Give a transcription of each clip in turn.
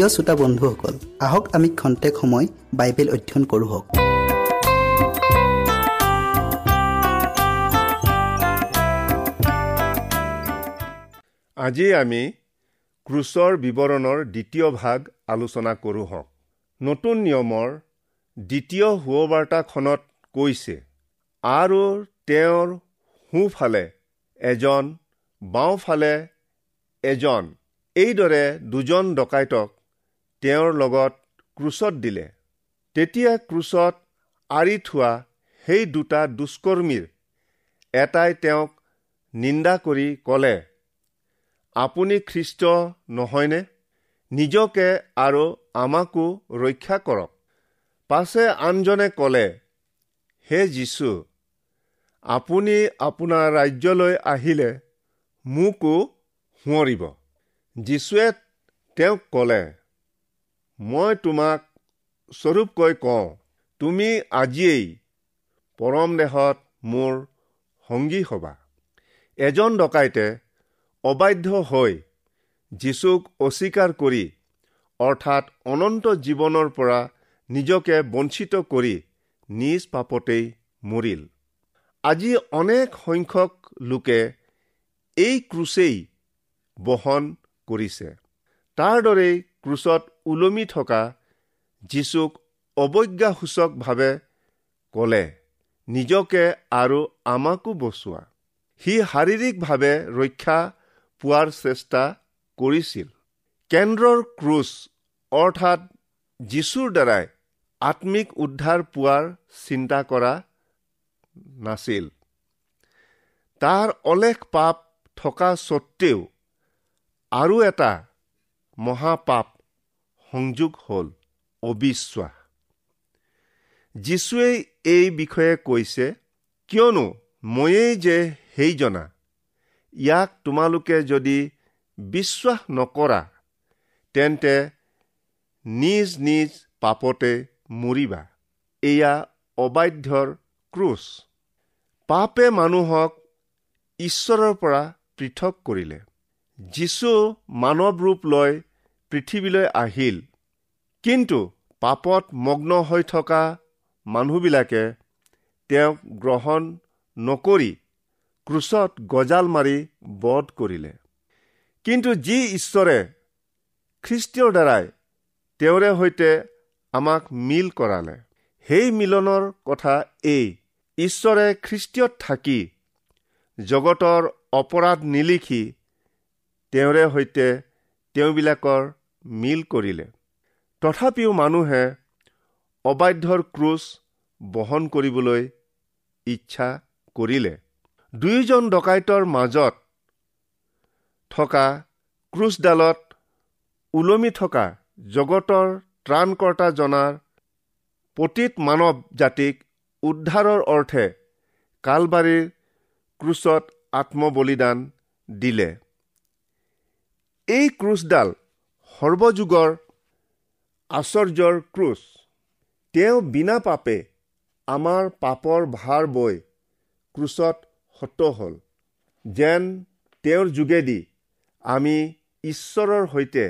প্ৰিয় শ্ৰোতা বন্ধুসকল আহক আমি খন্তেক সময় বাইবেল অধ্যয়ন কৰোঁ আজি আমি ক্ৰুচৰ বিৱৰণৰ দ্বিতীয় ভাগ আলোচনা কৰোঁ হওক। নতুন নিয়মৰ দ্বিতীয় সুবাৰ্তাখনত কৈছে আৰু তেওঁৰ সোঁফালে এজন বাওঁফালে এজন এইদৰে দুজন ডকাইতক তেওঁৰ লগত ক্ৰুচত দিলে। তেতিয়া ক্ৰুচত আঁৰি থোৱা সেই দুটা দুষ্কৰ্মীৰ এটাই তেওঁক নিন্দা কৰি ক'লে আপুনি খ্ৰীষ্ট নহয়নে? নিজকে আৰু আমাকো ৰক্ষা কৰক। পাছে আনজনে ক'লে হে যীশু আপুনি আপোনাৰ ৰাজ্যলৈ আহিলে মোকো সোঁৱৰিব। যীশুৱে তেওঁক ক'লে মই তোমাক স্বৰূপকৈ কওঁ তুমি আজিয়েই পৰম দেশত মোৰ সংগী হবা। এজন ডকাইতে অবাধ্য হৈ যীচুক অস্বীকাৰ কৰি অৰ্থাৎ অনন্ত জীৱনৰ পৰা নিজকে বঞ্চিত কৰি নিজ পাপতেই মৰিল। আজি অনেক সংখ্যক লোকে এই ক্ৰুচেই বহন কৰিছে। তাৰ দৰেই ক্ৰুচত ওলমি থকা যীচুক অৱজ্ঞাসূচকভাৱে ক'লে নিজকে আৰু আমাকো বচোৱা। সি শাৰীৰিকভাৱে ৰক্ষা পোৱাৰ চেষ্টা কৰিছিল। কেন্দ্ৰৰ ক্ৰুচ অৰ্থাৎ যীশুৰ দ্বাৰাই আত্মিক উদ্ধাৰ পোৱাৰ চিন্তা কৰা নাছিল। তাৰ অলেখ পাপ থকা স্বত্তেও আৰু এটা মহাপাপ সংযোগ হ'ল অবিশ্বাস। যীশুৱে এই বিষয়ে কৈছে কিয়নো ময়েই যে সেইজনা ইয়াক তোমালোকে যদি বিশ্বাস নকৰা তেন্তে নিজ নিজ পাপতে মৰিবা। এয়া অবাধ্যৰ ক্ৰুচ। পাপে মানুহক ঈশ্বৰৰ পৰা পৃথক কৰিলে। যীশু মানৱ ৰূপ লৈ পৃথিৱীলৈ আহিল। কিন্তু পাপত মগ্ন হৈ থকা মানুহবিলাকে তেওঁক গ্ৰহণ নকৰি ক্ৰুচত গজাল মাৰি বধ কৰিলে। কিন্তু যি ঈশ্বৰে খ্ৰীষ্টীয়ৰ দ্বাৰাই তেওঁৰে সৈতে আমাক মিল কৰালে সেই মিলনৰ কথা এই ঈশ্বৰে খ্ৰীষ্টীয়ত থাকি জগতৰ অপৰাধ নিলিখি তেওঁৰে সৈতে তেওঁবিলাকৰ মিল কৰিলে। তথাপিও মানুহে অবাধ্যৰ ক্ৰুচ বহন কৰিবলৈ ইচ্ছা কৰিলে। দুয়োজন ডকাইতৰ মাজত থকা ক্ৰুচডালত ওলমি থকা জগতৰ ত্ৰাণকৰ্তা জনাৰ পতীত মানৱ জাতিক উদ্ধাৰৰ অৰ্থে কালবাৰীৰ ক্ৰুচত আত্মবলিদান দিলে। এই ক্ৰুচডাল সৰ্বযুগৰ আশ্চৰ্যৰ ক্ৰুচ। তেওঁ বিনা পাপে আমাৰ পাপৰ ভাৰ বৈ ক্ৰুচত সত হ'ল। যেন তেওঁৰ যোগেদি আমি ঈশ্বৰৰ সৈতে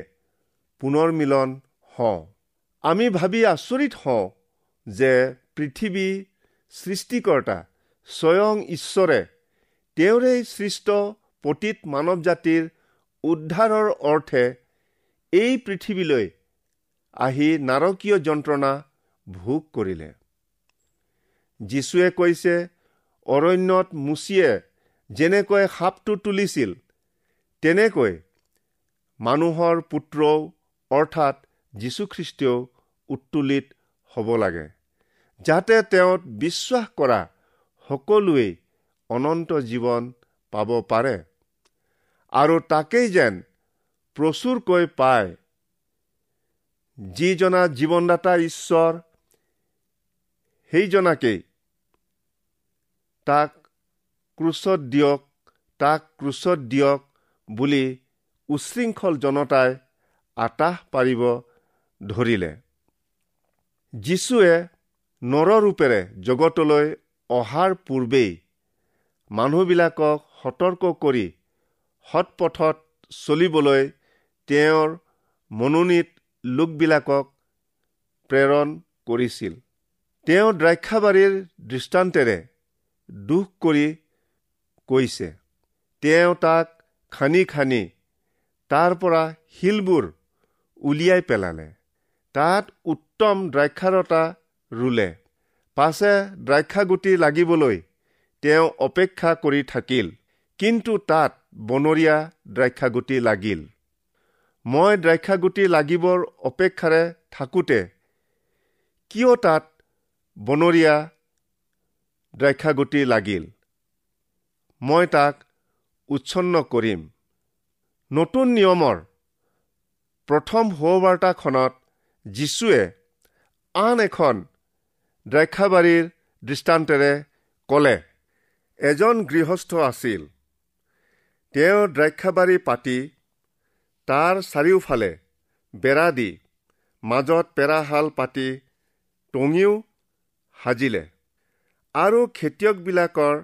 পুনৰ মিলন হওঁ। আমি ভাবি আচৰিত হওঁ যে পৃথিৱী সৃষ্টিকৰ্তা স্বয়ং ঈশ্বৰে তেওঁৰে সৃষ্ট পতীত মানৱ জাতিৰ উদ্ধাৰৰ অৰ্থে এই পৃথিৱীলৈ আহি নাৰকীয় যন্ত্ৰণা ভোগ কৰিলে। যীশুৱে কৈছে অৰণ্যত মুচিয়ে যেনেকৈ সাপটো তুলিছিল তেনেকৈ মানুহৰ পুত্ৰও অৰ্থাৎ যীশুখ্ৰীষ্টেও উত্তোলিত হ'ব লাগে যাতে তেওঁত বিশ্বাস কৰা সকলোৱেই অনন্ত জীৱন পাব পাৰে। আৰু তাকেই যেন প্ৰচুৰকৈ পায়। যিজনা জীৱনদাতা ঈশ্বৰ সেইজনাকেই তাক ক্ৰুচত দিয়ক তাক ক্ৰুচত দিয়ক বুলি উশৃংখল জনতাই আতাহ পাৰিব ধৰিলে। যীশুৱে নৰৰূপেৰে জগতলৈ অহাৰ পূৰ্বেই মানুহবিলাকক সতৰ্ক কৰি সৎপথত চলিবলৈ তেওঁৰ মনোনীত লোকবিলাকক প্ৰেৰণ কৰিছিল। তেওঁ দ্ৰাক্ষাবাৰীৰ দৃষ্টান্তেৰে দুখ কৰি কৈছে। তেওঁ তাক খানি খানি তাৰ পৰা শিলবোৰ উলিয়াই পেলালে। তাত উত্তম দ্ৰাক্ষাৰতা ৰুলে। পাছে দ্ৰাক্ষাগুটি লাগিবলৈ তেওঁ অপেক্ষা কৰি থাকিল। কিন্তু তাত বনৰীয়া দ্ৰাক্ষাগুটি লাগিল। মই দ্ৰাক্ষাগুটি লাগিবৰ অপেক্ষাৰে থাকোঁতে কিয় তাত বনৰীয়া দ্ৰাক্ষাগুটি লাগিল? মই তাক উচ্ছন্ন কৰিম। নতুন নিয়মৰ প্ৰথম সুবাৰ্তাখনত যীশুৱে আন এখন দ্ৰাক্ষাবাৰীৰ দৃষ্টান্তেৰে ক'লে এজন গৃহস্থ আছিল। তেওঁ দ্ৰাক্ষাবাৰী পাতি তাৰ চাৰিওফালে বেৰা দি মাজত পেৰাহাল পাতি টঙিও সাজিলে আৰু খেতিয়কবিলাকৰ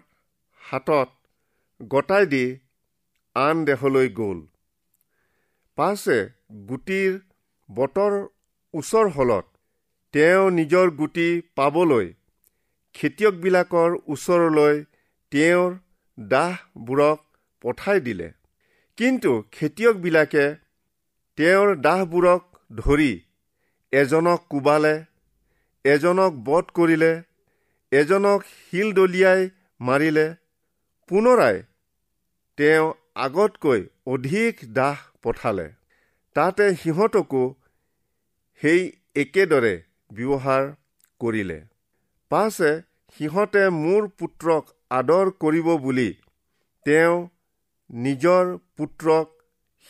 হাতত গতাই দি আন দেশলৈ গ'ল। পাছে গুটিৰ বতৰ ওচৰ হলত তেওঁ নিজৰ গুটি পাবলৈ খেতিয়কবিলাকৰ ওচৰলৈ তেওঁৰ দাহবোৰক পঠাই দিলে। কিন্তু খেতিয়কবিলাকে তেওঁৰ দাহবোৰক ধৰি এজনক কোবালে এজনক বধ কৰিলে এজনক শিল দলিয়াই মাৰিলে পুনৰাই তেওঁ আগতকৈ অধিক দাহ পঠালে। তাতে সিহঁতকো সেই একেদৰে ব্যৱহাৰ কৰিলে। পাছে সিহঁতে মোৰ পুত্ৰক আদৰ কৰিব বুলি তেওঁ নিজৰ পুত্ৰক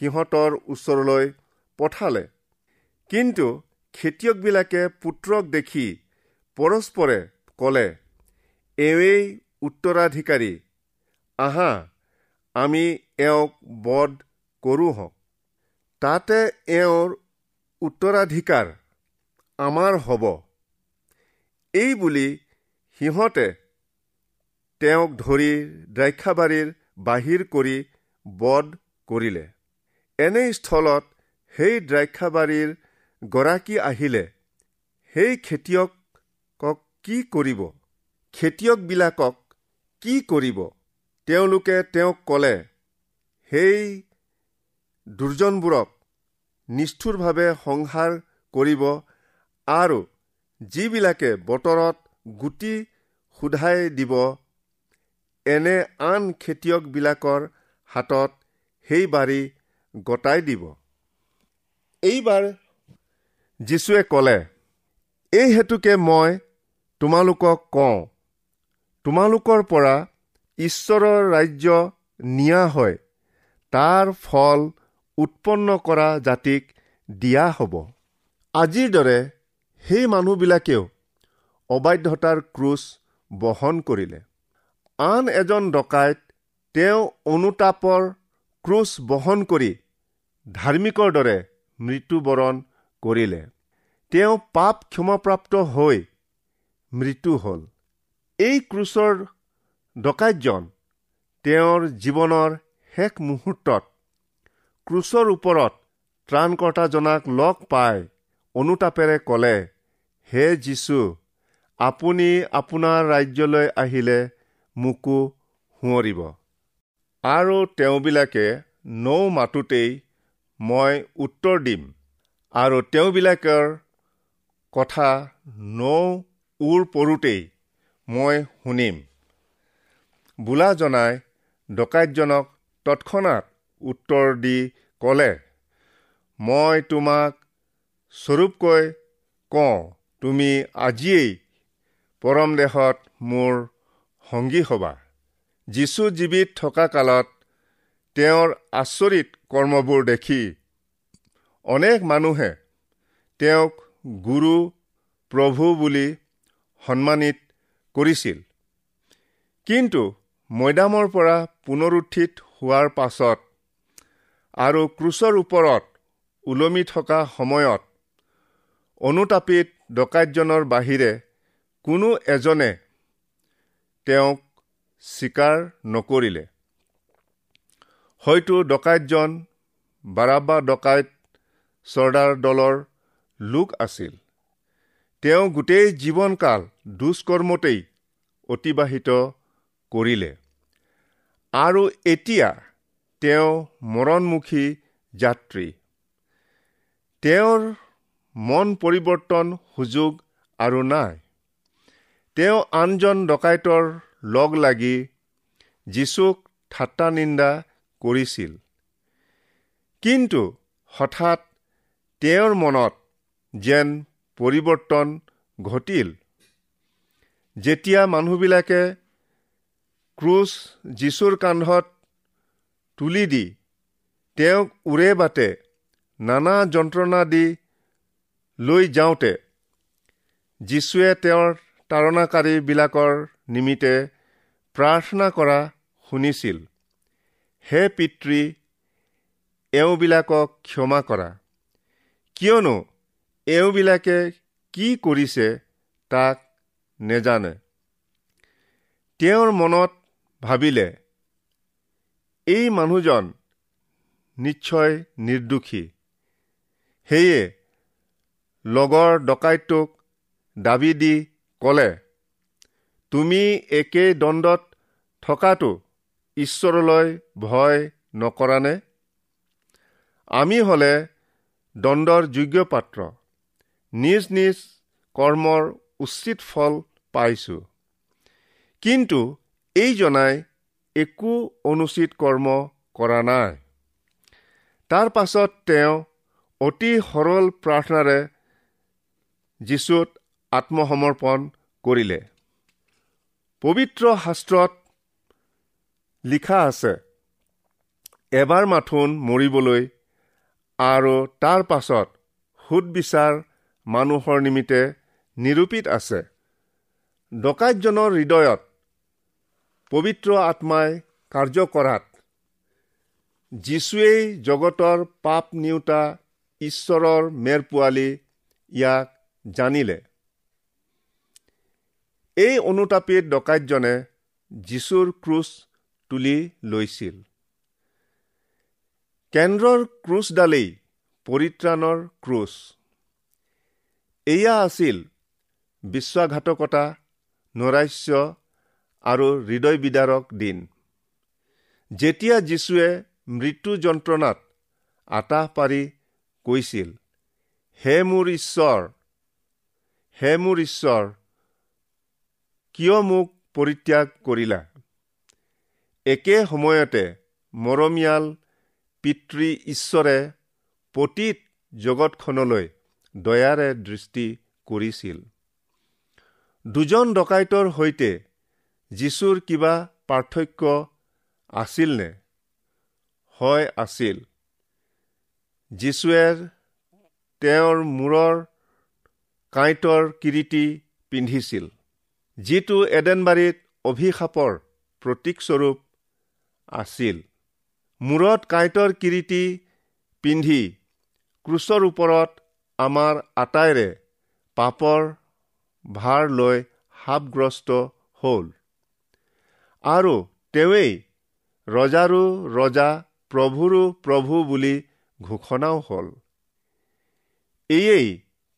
সিহঁতৰ ওচৰলৈ পঠালে। কিন্তু খেতিয়কবিলাকে পুত্ৰক দেখি পৰস্পৰে ক'লে এৱেই উত্তৰাধিকাৰী। আহা আমি এওঁক বধ কৰোঁ হওক তাতে এওঁৰ উত্তৰাধিকাৰ আমাৰ হ'ব। এই বুলি সিহঁতে তেওঁক ধৰি দ্ৰাক্ষাবাৰীৰ বাহিৰ কৰি বধ কৰিলে। এনে স্থলত সেই দ্ৰাক্ষাবাৰীৰ গৰাকী আহিলে সেই খেতিয়কক কি কৰিব? খেতিয়কবিলাকক কি কৰিব? তেওঁলোকে তেওঁক ক'লে সেই দুৰ্জনবোৰক নিষ্ঠুৰভাৱে সংহাৰ কৰিব আৰু যিবিলাকে বতৰত গুটি সোধাই দিব এনে আন খেতিয়কবিলাকৰ হাতত সেই বাৰী গতাই দিব। এইবাৰ যীশুৱে ক'লে এই হেতুকে মই তোমালোকক কওঁ তোমালোকৰ পৰা ঈশ্বৰৰ ৰাজ্য নিয়া হয় তাৰ ফল উৎপন্ন কৰা জাতিক দিয়া হ'ব। আজিৰ দৰে সেই মানুহবিলাকেও অবাধ্যতাৰ ক্ৰুচ বহন কৰিলে। আন এজন ডকাইত তেওঁ অনুতাপৰ ক্ৰুচ বহন কৰি ধাৰ্মিকৰ দৰে মৃত্যুবৰণ কৰিলে। তেওঁ পাপ ক্ষমাপ্ৰাপ্ত হৈ মৃত্যু হ'ল। এই ক্ৰুচৰ ডকাইতজন তেওঁৰ জীৱনৰ শেষ মুহূৰ্তত ক্ৰুচৰ ওপৰত ত্ৰাণকৰ্তাজনাক লগ পাই অনুতাপেৰে ক'লে হে যীশু আপুনি আপোনাৰ ৰাজ্যলৈ আহিলে মোকো সোঁৱৰিব। আৰু তেওঁবিলাকে নৌ মাতোতেই মই উত্তৰ দিম। আৰু তেওঁবিলাকৰ কথা নৌ উৰ পৰোঁতেই মই শুনিম। বোলা জনাই ডকাইতজনক তৎক্ষণাত উত্তৰ দি ক'লে মই তোমাক স্বৰূপকৈ কওঁ তুমি আজিয়েই পৰম দেশত মোৰ সংগী হবা। যীশু জীৱিত থকা কালত তেওঁৰ আচৰিত কৰ্মবোৰ দেখি অনেক মানুহে তেওঁক গুৰু প্ৰভু বুলি সন্মানিত কৰিছিল। কিন্তু মৈদামৰ পৰা পুনৰুত্থিত হোৱাৰ পাছত আৰু ক্ৰুচৰ ওপৰত ওলমি থকা সময়ত অনুতাপিত ডকাইতজনৰ বাহিৰে কোনো এজনে তেওঁক স্বীকাৰ নকৰিলে। হয়তো ডকাইতজন বাৰাবা ডকাইত চৰ্দাৰ দলৰ লোক আছিল। তেওঁ গোটেই জীৱনকাল দুষ্কৰ্মতেই অতিবাহিত কৰিলে। আৰু এতিয়া তেওঁ মৰণমুখী যাত্ৰী। তেওঁৰ মন পৰিৱৰ্তন সুযোগ আৰু নাই। তেওঁ আনজন ডকাইতৰ লগ লাগি যীচুক ঠাট্টা নিন্দা কৰিছিল। কিন্তু হঠাৎ তেওঁৰ মনত যেন পৰিৱৰ্তন ঘটিল। যেতিয়া মানুহবিলাকে ক্ৰুচ যীশুৰ কান্ধত তুলি দি তেওঁক উৰে বাটে নানা যন্ত্ৰণা দি লৈ যাওঁতে যীশুৱে তেওঁৰ তাৰণাকাৰীবিলাকৰ নিমিত্তে প্ৰাৰ্থনা কৰা শুনিছিল। হে পিতৃ এওঁবিলাকক ক্ষমা কৰা। কিয়নো এওঁবিলাকে কি কৰিছে তাক নেজানে। তেওঁৰ মনত ভাবিলে এই মানুহজন নিশ্চয় নিৰ্দোষী। সেয়ে লগৰ ডকাইতোক দাবী দি ক'লে তুমি একেই দণ্ডত থকাটো ঈশ্বৰলৈ ভয় নকৰানে? আমি হ'লে দণ্ডৰ যোগ্য পাত্ৰ। নিজ নিজ কৰ্মৰ উচিত ফল পাইছোঁ। কিন্তু এইজনাই একো অনুচিত কৰ্ম কৰা নাই। তাৰ পাছত তেওঁ অতি সৰল প্ৰাৰ্থনাৰে যীচুত আত্মসমৰ্পণ কৰিলে। পবিত্ৰ শাস্ত্ৰত লিখা আছে এবাৰ মাথোন মৰিবলৈ আৰু তাৰ পাছত সুদবিচাৰ মানুহৰ নিমিত্তে নিৰূপিত আছে। ডকাইতজনৰ হৃদয়ত পবিত্ৰ আত্মাই কাৰ্য কৰাত যীশুৱেই জগতৰ পাপ নিওতা ঈশ্বৰৰ মেৰ পোৱালি ইয়াক জানিলে। এই অনুতাপিত ডকাইতজনে যীশুৰ ক্ৰুচ তুলি লৈছিল। কেন্দ্ৰৰ ক্ৰুচডালেই পৰিত্ৰাণৰ ক্ৰুচ। এয়া আছিল বিশ্বাসঘাতকতা নৈৰাশ্য আৰু হৃদয় বিদাৰক দিন। যেতিয়া যীশুৱে মৃত্যু যন্ত্ৰণাত আতাহ পাৰি কৈছিল হে মোৰ ঈশ্বৰ হে মোৰ ঈশ্বৰ কিয় মোক পৰিত্যাগ কৰিলা? একে সময়তে মৰমীয়াল পিতৃ ঈশ্বৰে পতীত জগতখনলৈ দয়াৰে দৃষ্টি কৰিছিল। দুজন ডকাইতৰ সৈতে যীশুৰ কিবা পাৰ্থক্য আছিলনে? হয় আছিল। যীশুৱে তেওঁৰ মূৰৰ কাঁইটৰ কিৰিটি পিন্ধিছিল। যিটো এডেনবাৰীত অভিশাপৰ প্ৰতীকস্বৰূপ আছিল। মূৰত কাঁইটৰ কিৰিটি পিন্ধি ক্ৰুচৰ ওপৰত আমাৰ আটাইৰে পাপৰ ভাৰ লৈ সাপগ্ৰস্ত হ'ল। আৰু তেওঁৱেই ৰজাৰো ৰজা প্ৰভুৰো প্ৰভু বুলি ঘোষণাও হ'ল। এয়েই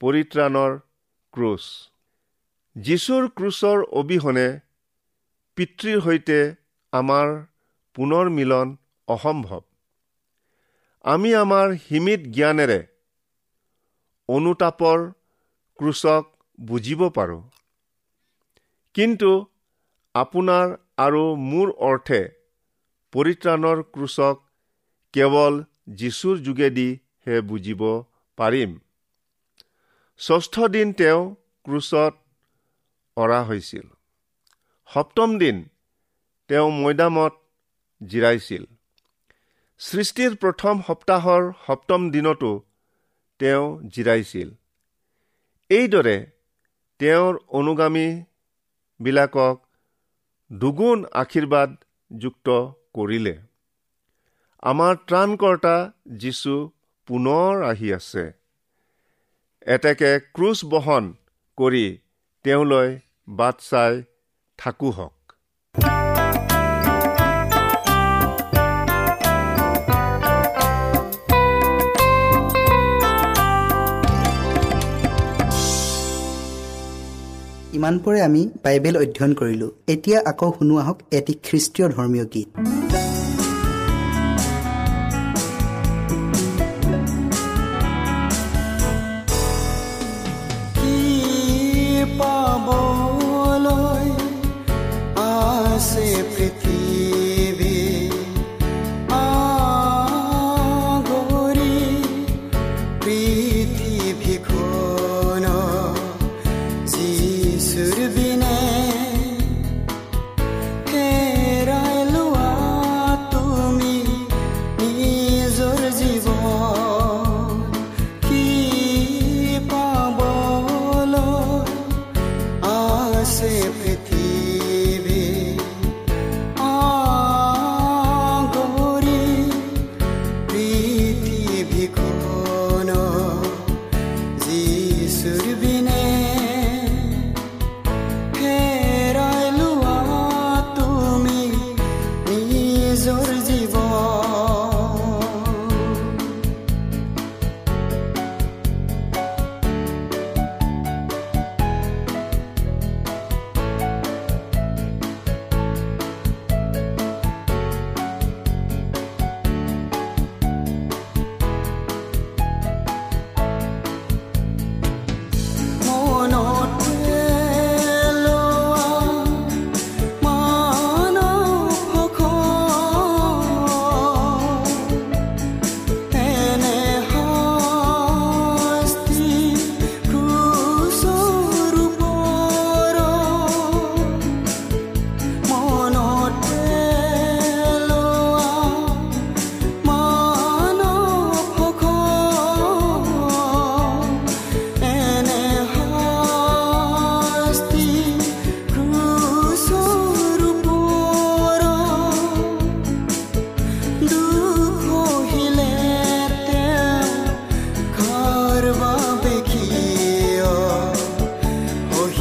পৰিত্ৰাণৰ ক্ৰুচ যীশুৰ ক্ৰুচৰ অবিহনে পিতৃৰ সৈতে আমাৰ পুনৰ মিলন অসম্ভৱ। আমি আমাৰ সীমিত জ্ঞানেৰে অনুতাপৰ ক্ৰুচক বুজিব পাৰোঁ। কিন্তু আপোনাৰ আৰু মোৰ অৰ্থে পৰিত্ৰাণৰ ক্ৰুচক কেৱল যীশুৰ যোগেদিহে বুজিব পাৰিম। ষষ্ঠ দিন তেওঁ ক্ৰুচত অৰা হৈছিল। সপ্তম দিন তেওঁ মৈদামত জিৰাইছিল। সৃষ্টিৰ প্ৰথম সপ্তাহৰ সপ্তম দিনতো তেওঁ জিৰাইছিল। এইদৰে তেওঁৰ অনুগামীবিলাকক দুগুণ আশীৰ্বাদযুক্ত কৰিলে। আমাৰ ত্ৰাণকৰ্তা যীশু পুনৰ আহি আছে। এতেকে ক্ৰুচ বহন কৰি তেওঁলৈ বাট চাই থাকো হওক ইমানপৰে আমি বাইবেল অধ্যয়ন কৰিলোঁ। এতিয়া আকৌ শুনো আহক এটি খ্ৰীষ্টীয় ধৰ্মীয় গীত। 你的片。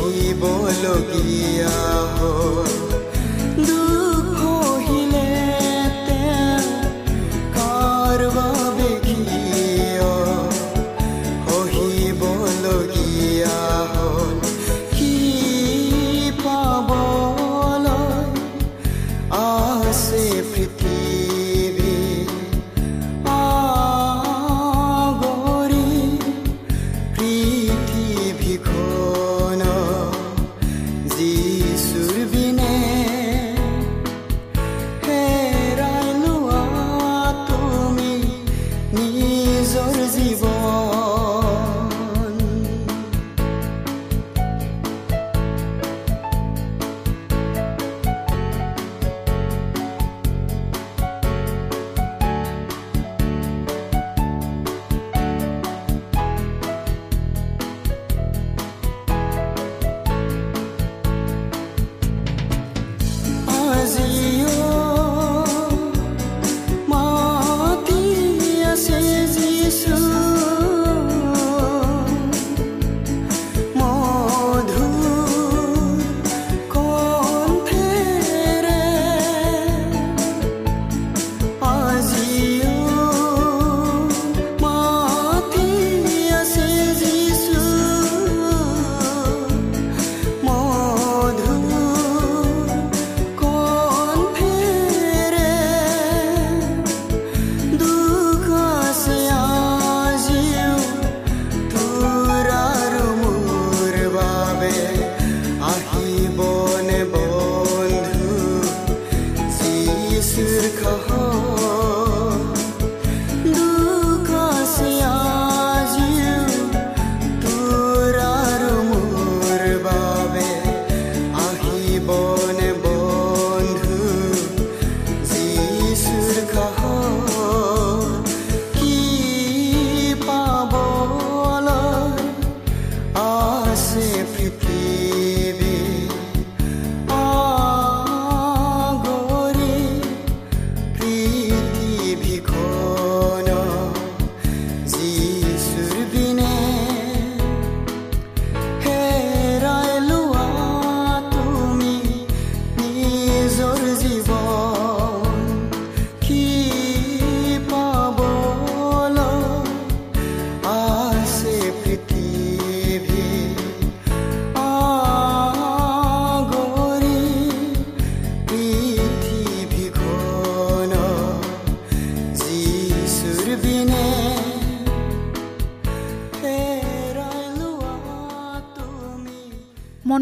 সহিবলগীয়া হ'ল দুখ